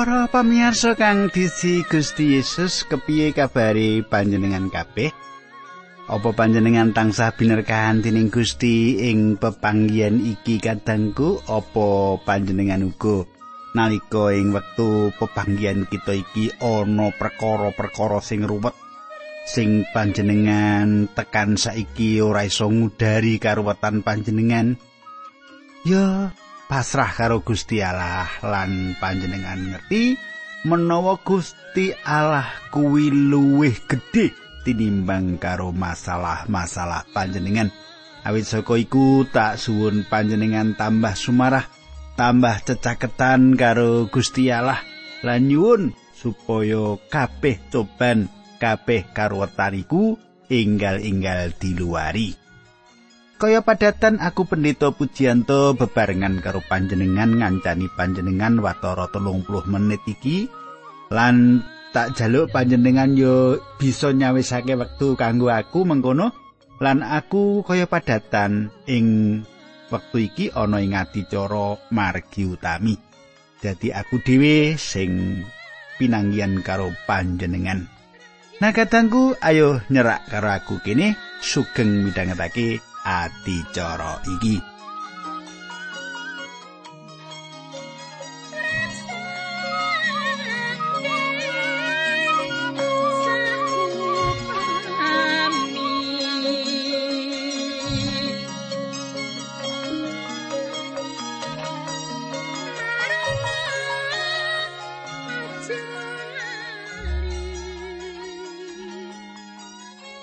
Para pamirsa kang disi Gusti Yesus kepiye kabare panjenengan kabeh? Apa panjenengan tansah binerkahan dening Gusti ing pepanggihan iki kadangku? Apa panjenengan uga nalika ing wektu pepanggihan kita iki ana perkara-perkara sing ruwet sing panjenengan tekan saiki ora iso ngudari karuwetan panjenengan? Ya, pasrah karo Gusti Allah lan panjenengan ngerti menawa Gusti Allah kuwi luwih gedhe tinimbang karo masalah-masalah panjenengan. Awit saka iku tak suwun panjenengan tambah sumarah tambah cecaketan karo Gusti Allah lan nyuwun supaya kabeh coban kabeh karuwetan iku enggal-enggal diluari Kaya padatan aku pendeta Pujianto bebarengan karo panjenengan ngancani panjenengan watara telung puluh menit iki. Lan tak jaluk panjenengan yo bisa nyawisake wektu kanggo aku mengkono. Lan aku kaya padatan ing wektu iki ana ing adicara margi utami. Jadi aku dhewe sing pinanggian karo panjenengan. Nah kadangku ayo nyerak karo aku kene. Sugeng midhangetake adicara iki.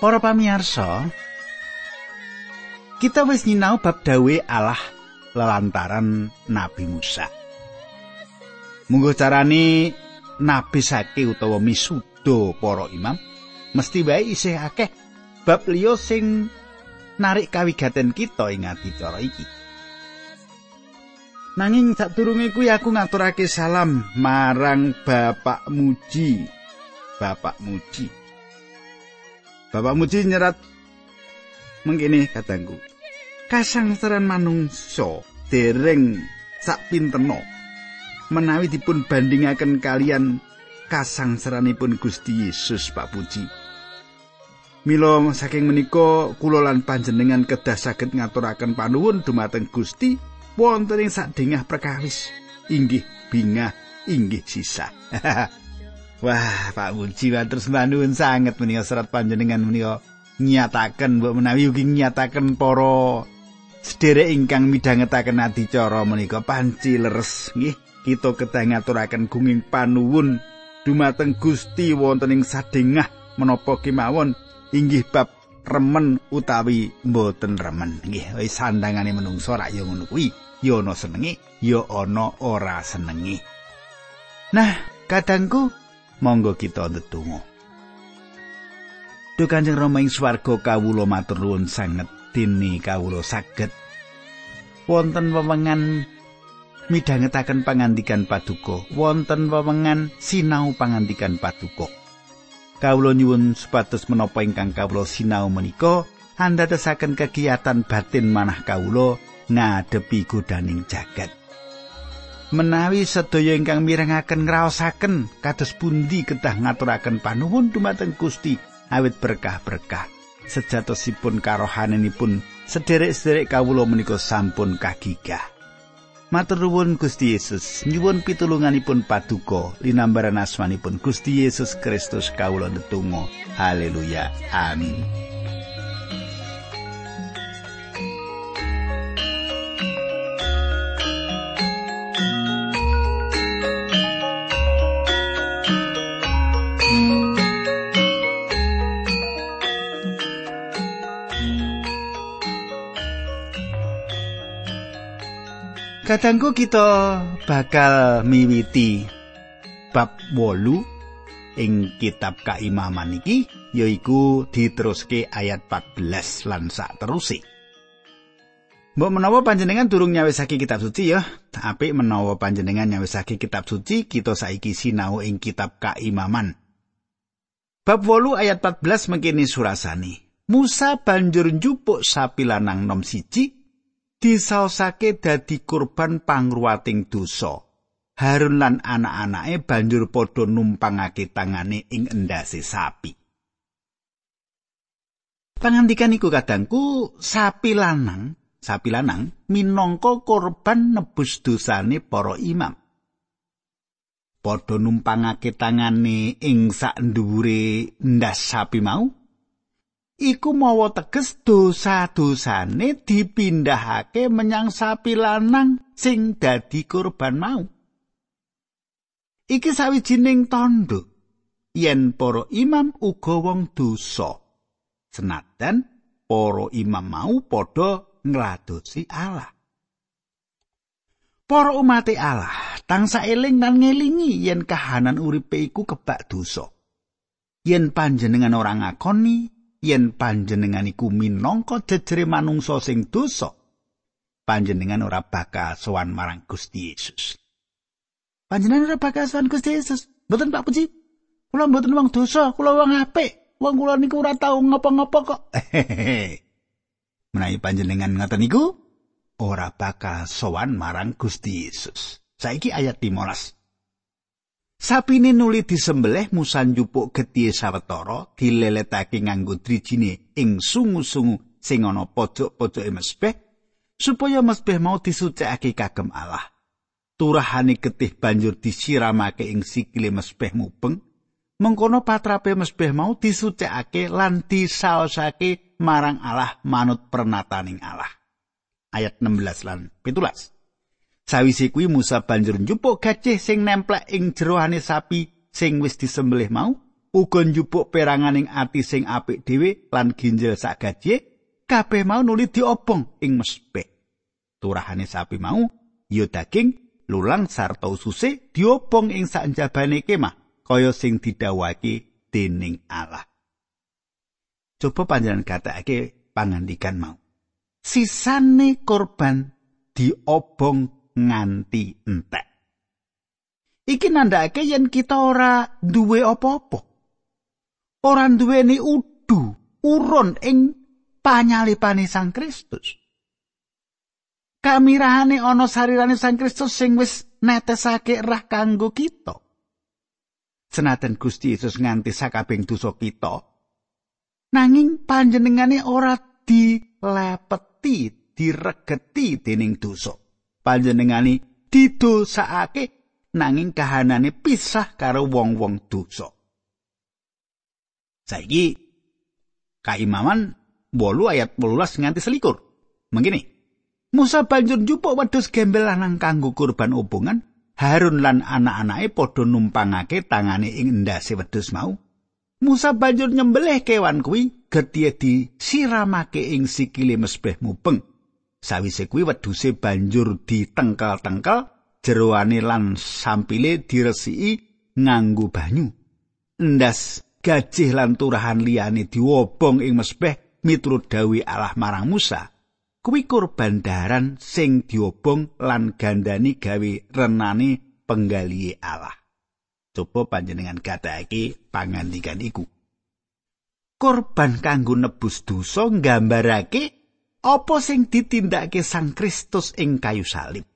Para pamirsa, Kita wis nyinau bab dawe Allah lelantaran Nabi Musa. Munggo carane nabi sake utawa misudo para imam mesti wae isih akeh bab liya sing narik kawigaten kita ing adicara iki. Nanging sadurunge kuwi aku ngaturake salam marang Bapak Muji. Bapak Muji. Bapak Muji nyerat mengkene katangku. Kasangsaran manungsa dereng sak pinteno menawi dipun bandingaken kalian kasangsaranipun Gusti Yesus Pak Puji. Mila saking menika kula lan panjenengan kedah saged ngaturaken panuwun dumateng Gusti wonten ing sadengah perkawis inggih bingah inggih sisa. Wah, Pak Puji terus manuwun sanget menika serat panjenengan menika nyataken mbok menawi ugi nyataken para sederek ingkang midhangetaken adicara menika. Panci leres. Nggih kita kedah ngaturaken gunging panuwun. Dumateng Gusti wonten ing sadengah menapa kemawon. Inggih bab remen utawi mboten remen. Nggih wis sandangane menungso rak ya ngono kuwi. Ya ana senenge ya ana ora senenge nah kadangku monggo kita ndedonga Duh Kanjeng Rama ing swarga kawula matur nuwun sanget dene kawula saged. Wonten wewengan midhangetaken pangandikan paduka. Wonten wewengan sinau pangandikan paduka. Kawula nyuwun supados menapa ingkang kawula sinau menika andadosaken kegiatan batin manah kawula ngadepi godaning jagat. Menawi sedaya ingkang mirengaken ngraosaken kados pundi kedah ngaturaken panuwun dumateng Gusti awit berkah-berkah. Sejatosipun karohananipun sederek-sederek kawula menika sampun kagigah. Matur nuwun Gusti Yesus, nyuwun pitulunganipun paduka linambaran asmanipun Gusti Yesus Kristus kawula netunggal. Haleluya. Amin. Kadangku kita bakal miwiti bab 8 ing kitab kaimaman iki yaiku diteruske ayat 14 lan sak teruse. Mbok menawa panjenengan durung nyawisake kitab suci ya, apik menawa panjenengan nyawisake kitab suci, kita saiki sinau ing kitab kaimaman. Bab 8 ayat 14 mengkini surasane. Musa banjur njupuk sapi lanang nom siji disaosake dadi kurban pangruwating dosa Harun lan anak-anake banjur padha numpangake tangane ing endase sapi. Pangandikan iku kadangku sapi lanang, sapi lanang minangka korban nebus dosane para imam. Padha numpangake tangane ing sak dhuwure ndas sapi mau. Iku mawa teges dosa-dosane dipindahake menyang sapi lanang sing dadi korban mau. Iki sawijining tondo yen para imam uga wong dosa. Senajan para imam mau padha ngladosi Allah. Para umat Allah, tangsa eling lan ngelingi yen kahanan uripe iku kebak dosa. Yen panjenengan ora ngakoni, yen panjenengan iku minangka jejere manungsa sing dosa, panjenengan ora bakal sowan marang Gusti Yesus. Panjenengan ora bakal sowan Gusti Yesus. Mboten Pak Puji. Kula mboten wong dosa, kula wong apik. Wong kula niku ora tau ngapa-ngapa kok. Menawi panjenengan ngoten niku ora bakal sowan marang Gusti Yesus. Saiki ayat 15. Sapine nuli disembelih Musa njupuk gedhe sawetara dileletake nganggo drijine ing sungu-sungu sing ana pojok-pojoke mesbeh supaya mesbeh mau disucikake kagem Allah. turahane getih banjur disiramake ing sikile mesbeh mubeng mengkono patrape mesbeh mau disucikake lan disaosake marang Allah manut pernataning Allah ayat 16 lan 17 Sawise kuwi Musa banjur njupuk gajih sing nemplek ing jeroane sapi sing wis disembelih mau uga njupuk peranganing ati sing apik dhewe lan ginjel sak gajih kabeh mau nuli diobong ing mesbeh turahane sapi mau ya daging lulang sarta ususe diobong ing sanjabane kemah kaya sing didhawuhake dening Allah. Coba panjenengan katakake pangandikan mau. Sisane korban diobong nganti entek. Iki nandhake yen kita ora duwe apa-apa. Ora duweni udu, urun ing panyalipane Sang Kristus. kamirahane ana sarirane Sang Kristus sing wis netesake rah kanggo kita. Senajan Gusti Yesus nganti sakabeng dosa kita, nanging panjenengane ora dilepeti, diregeti dening dosa. Panjenengane didosakake nanging kahanane pisah karo wong-wong dosa. Saiki kaimaman 8 ayat 18 nganti selikur. Mengkini, Musa banjur njupuk wedhus gembel lanang kanggo kurban obongan. Harun lan anak-anake padha numpangake tangane ing endase wedhus mau. Musa banjur nyembelih kewan kuwi gedhe disiramake ing sikile mesbeh mubeng. Sawise kuwi wedhuse banjur ditengkel-tengkel jeroane lan sampile diresiki nganggo banyu. Endas gajih lan turahan liyane diwobong ing mesbeh miturut dawuh Allah marang Musa. kuwi korban daran sing diobong lan gandani gawe renane penggalihe Allah. Coba panjenengan gatake pangandikan iku. Korban kanggo nebus dosa nggambarake apa sing ditindakake Sang Kristus ing kayu salib.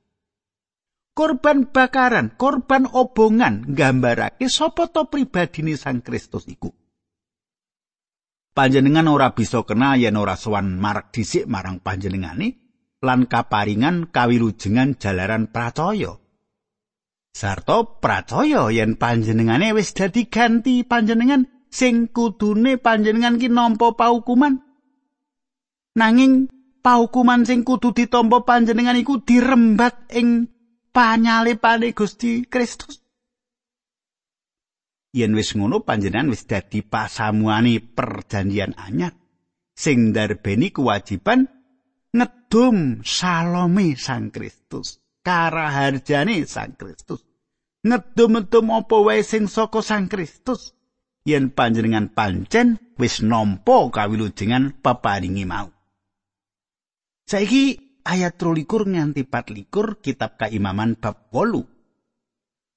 Korban bakaran, korban obongan nggambarake sapa to pribadine Sang Kristus iku. panjenengan ora bisa kenal yen ora sowan marek dhisik marang panjenengane lan kaparingan kawilujengan jalaran pracaya. Sarto pracaya yen panjenengane wis dadi ganti panjenengan sing kudune panjenengan ki nampa paukuman. Nanging paukuman sing kudu ditampa panjenengan iku dirembat ing panyalipane Gusti Kristus. yen wis ngono panjenengan wis dadi pasamuane perjanjian anyar sing ndarbeni kewajiban ngedum salome Sang Kristus karaharjane Sang Kristus. Ngedum-edum apa wae sing saka Sang Kristus? Yen panjenengan pancen wis nampa kawilujengan peparingi mau saiki ayat 23 nganti 24 kitab kaimaman bab 8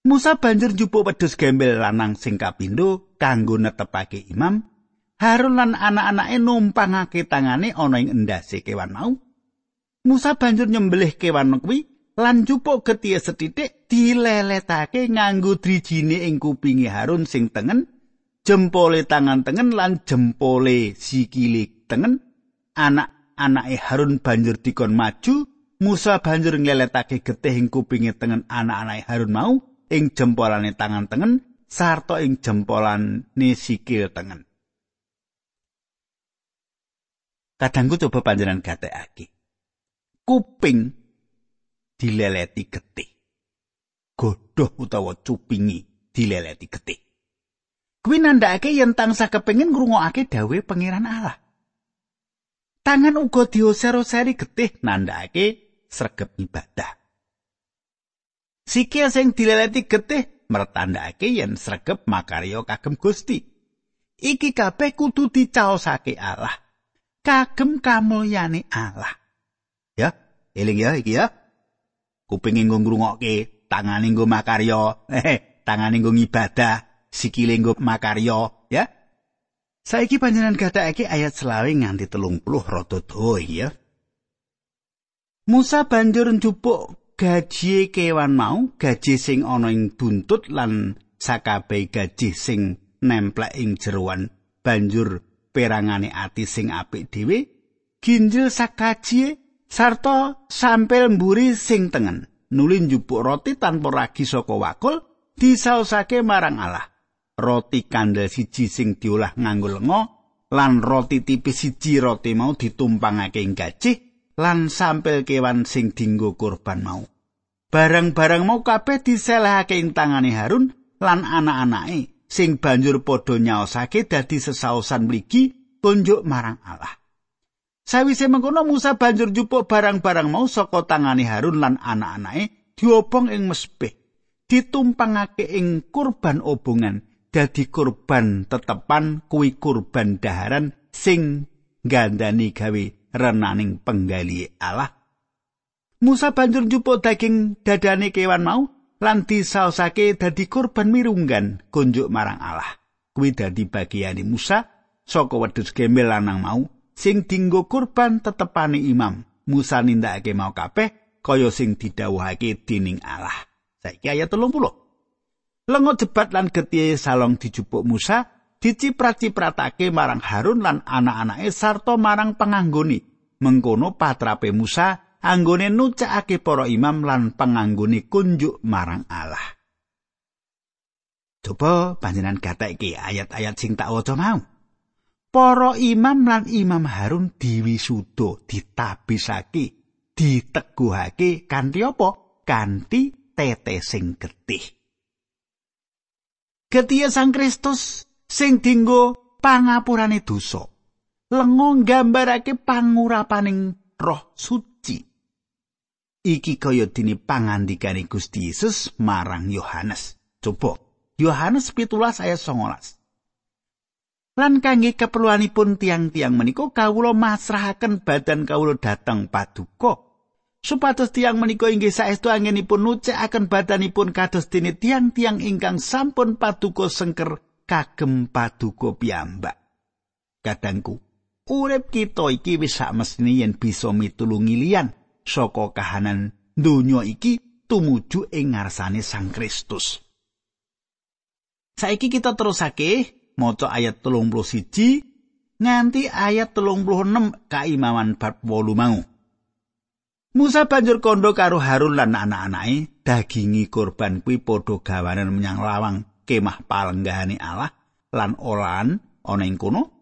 Musa banjur njupuk wedhus gembel lanang sing kapindho kanggo netepake imam. Harun lan anak-anake numpangake tangane ana ing endase kewan mau. Musa banjur nyembelih kewan kuwi lan njupuk getihe setitik dileletake nganggo drijine ing kupinge Harun sing tengen, jempole tangan tengen lan jempole sikile tengen. Anak-anake Harun banjur dikon maju, Musa banjur ngleletake getih ing kupinge tengen anak-anake Harun mau ing jempolane tangan tengen sarta ing jempolane sikil tengen. Kadangku coba panjenengan gatekake. Kuping dileleti getih. Godhoh utawa cupingi dileleti getih. Kuwi nandhakake yen tansah kepengin ngrungokake dawuhe pangeran Allah. Tangan uga diosero-seri getih nandhakake sregep ibadah. Sikil sing dileleti getih mertandhakake yen sregep makarya kagem Gusti. Iki kabeh kudu dicaosake Allah. Kagem kamulyane Allah. Ya, eling ya iki ya. kuping nggo ngrungokke, tangan nggo makarya, eh, tangan nggo ibadah, sikile nggo makarya, ya. Saiki panjenengan gathake ayat selawe nganti telung puluh rada dawa ya. Musa banjur njupuk gaji kewan mau, gaji sing ana ing buntut lan sakabeh gaji sing nemplek ing jeroan banjur perangane ati sing apik dhewe, ginjil sakaji sarta sampel mburi sing tengen. Nuli njupuk roti tanpa ragi saka wakul disausake marang Allah roti kandel siji sing diolah nganggo lenga lan roti tipis siji roti mau ditumpangake ing gajih lan sampel kewan sing dinggo kurban mau. Barang-barang mau kabeh diselehake ing tangane Harun lan anak-anake sing banjur padha nyaosake dadi sesausan mligi tunjuk marang Allah. Sawise mengkono Musa banjur jupuk barang-barang mau saka tangane Harun lan anak-anake diobong ing mesbeh ditumpangake ing kurban obongan dadi kurban tetepan kuwi kurban daharan sing gandani gawe renaning penggali Allah. Musa banjur jupuk daging dadane kewan mau lan disaosake dadi kurban mirunggan kunjuk marang Allah. Kuwi dadi bagiane Musa saka wedhus gembel lanang mau sing dinggo kurban tetepane imam. Musa nindakake mau kabeh kaya sing didhawuhake dening Allah. Saiki ayat 30 Lengo jebat lan getihe salong dijupuk Musa diciprat-cipratake marang Harun lan anak-anake sarta marang penganggone mengkono patrape Musa anggone nucakake para imam lan penganggone kunjuk marang Allah. Coba panjenengan gatek ayat-ayat sing tak waca mau. para imam lan imam Harun diwisuda ditabisake diteguhake kanthi apa? Kanthi tetesing getih getih sang Kristus sing dinggo pangapurane dosa. Lengo nggambarake pangurapaning roh suci. Iki kaya dene pangandikane Gusti Yesus marang Yohanes. Coba Yohanes 17 ayat 19 lan kangge keperluanipun tiang-tiang menika kawula masrahaken badan kawula dhateng paduka supados tiang menika inggih saestu anggenipun nucekaken badanipun kados dene tiang-tiang ingkang sampun paduka sengker kagem paduka piyambak kadangku urip kita iki wis sakmestine yen bisa mitulungi liyan saka kahanan donya iki tumuju ing ngarsane Sang Kristus saiki kita terusake maca ayat 31 nganti ayat 36 kaimaman bab 8 mau. Musa banjur kondo karo Harun lan anak-anake dagingi korban kuwi padha gawanen menyang lawang kemah palenggahane Allah lan olahan ana ing kono.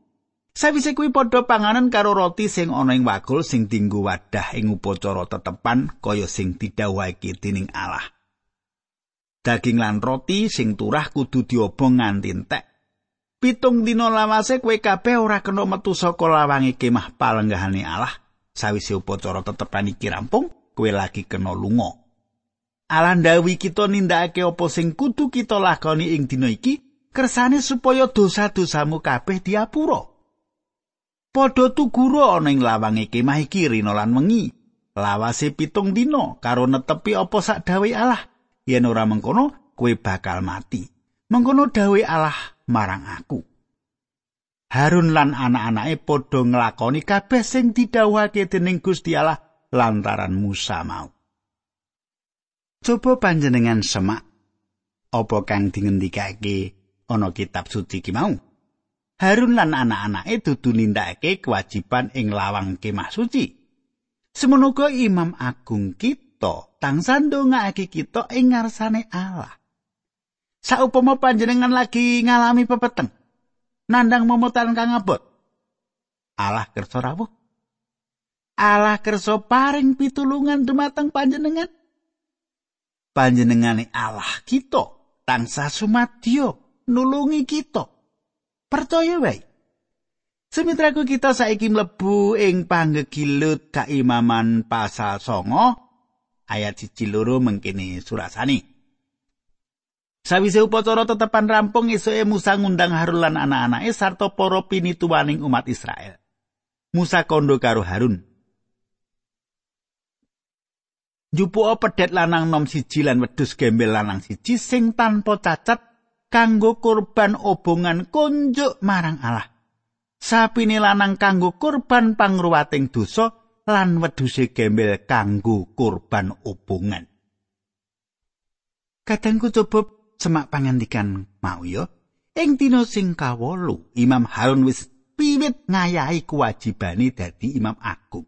Sawise kuwi padha panganan karo roti sing ana ing wakul sing dinggo wadah ing upacara tetepan kaya sing didhawuhake dening Allah. Daging lan roti sing turah kudu diobong nganti entek pitung dina lawase kowe kabeh ora kena metu saka lawange kemah palenggahane Allah sawise upacara tetepan iki rampung kowe lagi kena lunga. Alandawi kita nindakake apa sing kudu kita lakoni ing dina iki kersane supaya dosa-dosamu kabeh diapura. Padha tugura ana ing lawange kemah iki rina lan wengi. Lawase pitung dina karo netepi apa sak dawe Allah yen ora mengkono kowe bakal mati. Mengkono dawe Allah marang aku. Harun lan anak-anake padha nglakoni kabeh sing didhawuhake dening Gusti Allah lantaran Musa mau. Coba panjenengan semak apa kang dingendikake ana kitab suci ki mau. Harun lan anak-anake dudu nindakake kewajiban ing lawang kemah suci. Semono Imam Agung kita tansah ndongakake kita ing ngarsane Allah. Saupama panjenengan lagi ngalami pepeteng, nandang momotan kang abot. Allah kersa rawuh. Allah kersa paring pitulungan dumateng panjenengan. Panjenengane Allah kita tansah sumadyo nulungi kita. Percaya wae. Semitraku kita saiki mlebu ing panggegilut kaimaman pasal songo ayat siji loro mengkini surasani. Sawise upacara tetepan rampung esuke Musa ngundang Harun lan anak-anake sarta para pinituwaning umat Israel. Musa kondo karo Harun. Jupuo pedet lanang nom siji lan wedhus gembel lanang siji sing tanpa cacat kanggo kurban obongan konjuk marang Allah. Sapine lanang kanggo kurban pangruwating dosa lan wedhuse gembel kanggo kurban obongan. Kadangku coba semak pangandikan mau ya. Ing dina sing kawolu, Imam Harun wis piwit ngayahi kewajibane dadi Imam Agung.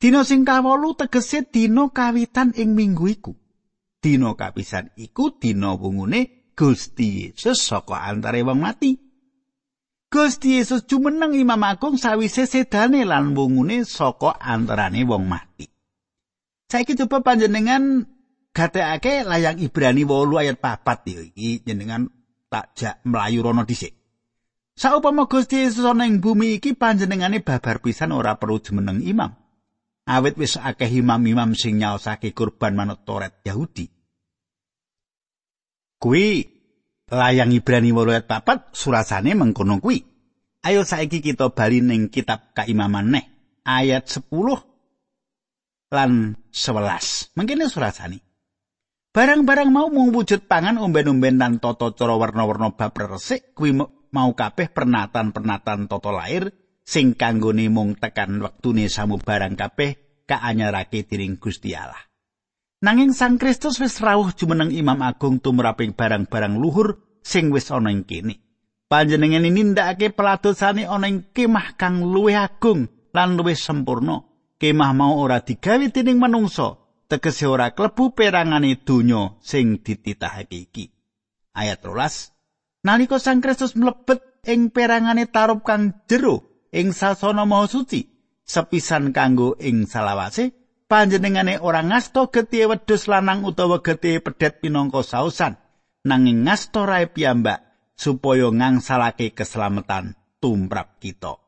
Dina sing kawolu tegese dina kawitan ing minggu iku. Dina kapisan iku dina wungune Gusti Yesus saka antare wong mati. Gusti Yesus jumeneng Imam Agung sawise sedane lan wungune saka antarane wong mati. Saiki coba panjenengan gatekake layang Ibrani 8 ayat 4 ya iki jenengan takjak mlayu rono dhisik. Saupama Gusti Yesus ana ing bumi iki panjenengane babar pisan ora perlu jumeneng imam. Awit wis akeh imam-imam sing nyaosake kurban manut Taurat Yahudi. Kuwi layang Ibrani 8 ayat 4 surasane mengkono kuwi. Ayo saiki kita bali ning kitab Kaimaman neh ayat 10 lan 11. Mengkene surasane. Barang-barang mau mewujud pangan omben-omben dan toto cara warna-warna bab resik kuwi mau kabeh pernatan-pernatan toto lahir sing kanggone mung tekan wektune samu barang kabeh kaanyarake dening Gusti Allah. Nanging Sang Kristus wis rawuh jumeneng Imam Agung tumraping barang-barang luhur sing wis ana ing kene. Panjenengane nindakake peladosane ana ing kemah kang luwih agung lan luwih sempurna. Kemah mau ora digawe dening manungsa, tegese ora klebu perangane donya sing dititahake iki. Ayat 13. Nalika Sang Kristus mlebet ing perangane tarup kang jero ing sasana maha suci, sepisan kanggo ing salawase, panjenengane ora ngasta getih wedhus lanang utawa getih pedhet pinangka sausan nanging ngasta rae piyambak supaya ngangsalake keselamatan tumrap kita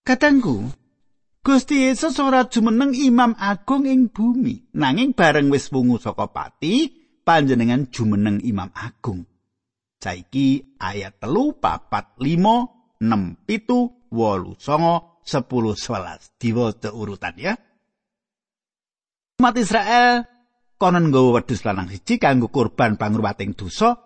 Katangku Gusti Yesus ora jumeneng imam agung ing bumi nanging bareng wis wungu saka pati panjenengan jumeneng imam agung saiki ayat telu papat limo nem pitu wolu songo sepuluh sebelas diwaca urutan ya Umat Israel konon nggawa wedhus lanang siji kanggo kurban pangruwating dosa.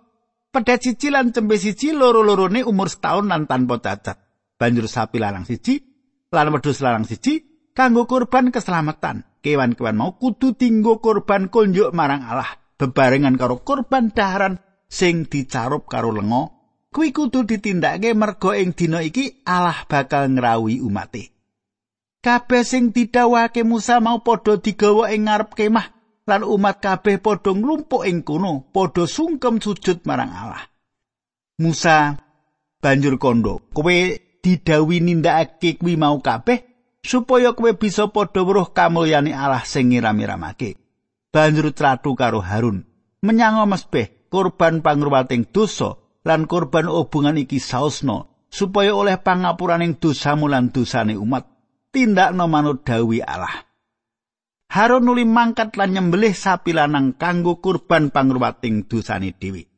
Pedhet siji lan cembe siji loro-lorone umur setahun lan tanpa cacat. Banjur sapi lanang siji lan wedhus lanang siji kanggo kurban keselamatan. Kewan-kewan mau kudu dinggo kurban konjuk marang Allah bebarengan karo kurban daharan sing dicarup karo lenga. Kuwi kudu ditindakake merga ing dina iki Allah bakal ngrawi umate. kabeh sing didhawuhake Musa mau padha digawa ing ngarep kemah lan umat kabeh padha nglumpuk ing kono padha sungkem sujud marang Allah Musa banjur kondo kowe didhawuhi nindakake kuwi mau kabeh supaya kowe bisa padha weruh kamulyane Allah sing ngiram-iramake banjur tratu karo Harun menyang mesbeh korban pangruwating dosa lan korban hubungan iki sausno supaya oleh pangapuraning dosamu lan dosane umat tindakno manut dawi Allah. Harun nuli mangkat lan nyembelih sapi lanang kanggo kurban pangruwating dosane dhewe.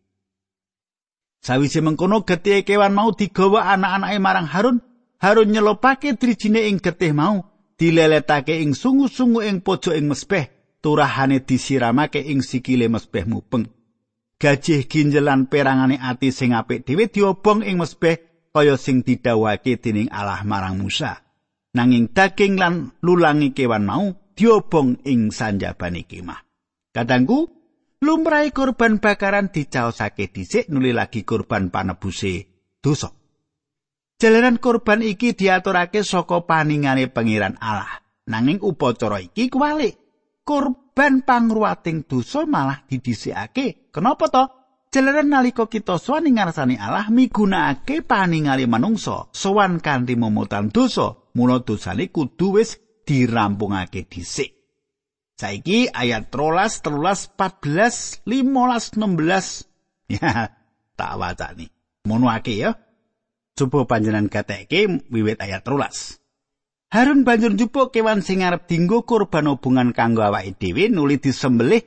Sawise mengkono getih kewan mau digawa anak-anake marang Harun, Harun nyelopake drijine ing getih mau, dileletake ing sungu-sungu ing pojok ing mesbeh, turahane disiramake ing sikile mesbeh mupeng. Gajih ginjelan perangane ati sing apik dhewe diobong ing mesbeh kaya sing didhawuhake dening Allah marang Musa. nanging daging lan lulangi kewan mau diobong ing sanjabane kemah. Kadangku, lumrahe korban bakaran dicaosake dhisik nuli lagi korban panebuse dosa. Jalaran korban iki diaturake saka paningane pangeran Allah. Nanging upacara iki kuwalik. Korban pangruwating dosa malah didhisikake. Kenapa to? Jalaran nalika kita sowan ngarsane Allah migunakake paningali manungsa sowan kanthi momotan dosa, mula dosane kudu wis dirampungake dhisik. Saiki ayat 13, 13, 14, 15, 16. Ya, tak wacani. Mono ake ya. Coba panjenengan gateke wiwit ayat 13. Harun banjur njupuk kewan sing arep dinggo kurban hubungan kanggo awake dhewe nuli disembelih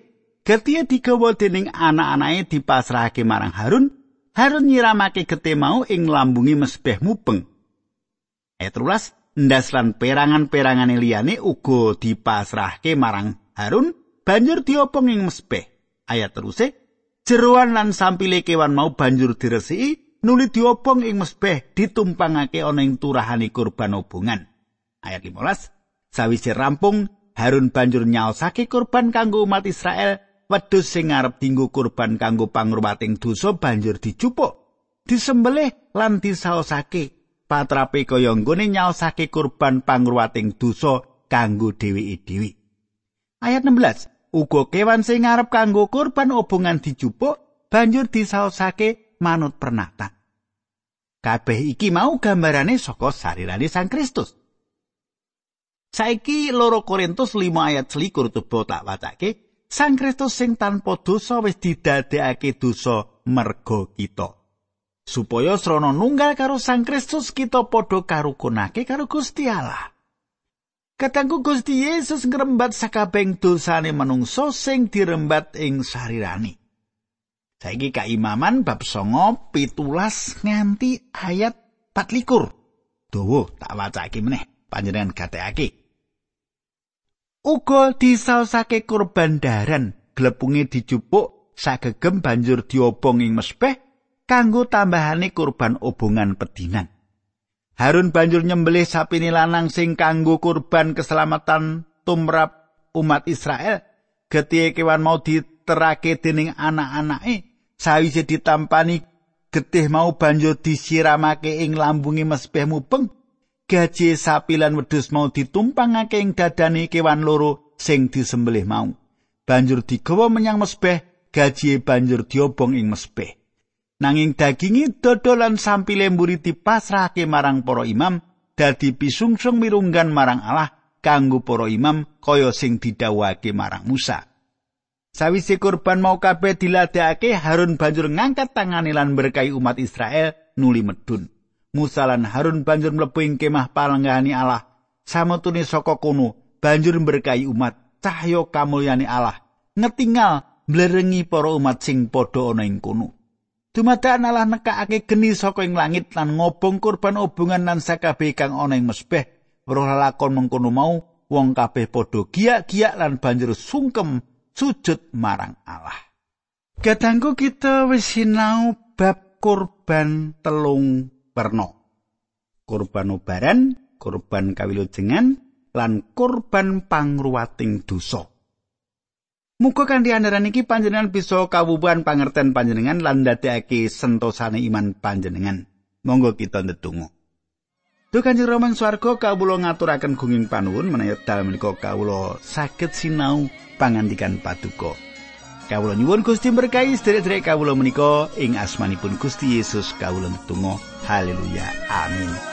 Getih digawa dening anak-anake dipasrahake marang Harun. Harun nyiramake getih mau ing lambungi mesbeh mubeng. Etrulas ndas lan perangan-perangane liyane uga dipasrahke marang Harun banjur diopong ing mesbeh. Ayat teruse jeroan lan sampile kewan mau banjur diresiki nuli diopong ing mesbeh ditumpangake ana ing turahane kurban hubungan. Ayat 15 Sawise rampung Harun banjur nyaosake kurban kanggo umat Israel wedhus sing arep dinggo kurban kanggo pangruwating dosa banjur dicupuk disembelih lan disaosake patrape kaya nggone nyaosake kurban pangruwating dosa kanggo dheweke dhewe ayat 16 uga kewan sing arep kanggo kurban obongan dicupuk banjur disaosake manut pernatan kabeh iki mau gambarane saka sarirane Sang Kristus Saiki loro Korintus 5 ayat 21 tuh tak wacake Sang Kristus sing tanpa dosa wis didadekake dosa merga kita. Supaya srana nunggal karo Sang Kristus kita padha karukunake karo Gusti Allah. Katangku Gusti Yesus ngrembat sakabeng dosane manungsa sing dirembat ing sarirani. Saiki kaimaman bab songo pitulas nganti ayat 24. Dawa tak wacake meneh panjenengan gatekake. uga disausake kurban daran glepunge dijupuk sagegem banjur diobong ing mespeh kanggo tambahane kurban obongan pedinan Harun banjur nyembelih sapine lanang sing kanggo kurban keselamatan tumrap umat Israel getih kewan mau diterake dening anak-anake sawise ditampani getih mau banjur disiramake ing lambunge mespeh mubeng gaji sapi lan wedhus mau ditumpangake ing dadane kewan loro sing disembelih mau. Banjur digawa menyang mesbeh, gaji banjur diobong ing mesbeh. Nanging dagingi dodolan sampile mburi dipasrahake marang para imam dadi pisungsung mirunggan marang Allah kanggo para imam kaya sing didhawuhake marang Musa. Sawise kurban mau kabeh diladekake Harun banjur ngangkat tangane lan berkahi umat Israel nuli medun. Musa lan Harun banjur mlebu ing kemah palenggahane Allah. Sametune saka kono banjur berkahi umat cahya kamulyane Allah. Ngetingal mblerengi para umat sing padha ana ing kono. Dumadakan Allah nekakake geni saka ing langit lan ngobong kurban obongan lan sakabeh kang ana ing mesbeh. Weruh lakon mengkono mau wong kabeh padha giyak-giyak lan banjur sungkem sujud marang Allah. Kadangku kita wis sinau bab kurban telung perno. Kurban ubaran, kurban kawilujengan, lan kurban pangruwating dosa. Muga kanthi andharan iki panjenengan bisa kawubuhan pangerten panjenengan lan ndadekake sentosane iman panjenengan. Monggo kita ndedonga. Duh Kanjeng Rama swarga kawula ngaturaken gunging panuwun menawi dalem menika kawula saged sinau pangandikan paduka. Kawula nyuwun Gusti berkahi sedherek-sedherek kawula menika ing asmanipun Gusti Yesus kawula ndedonga. Haleluya. Amin.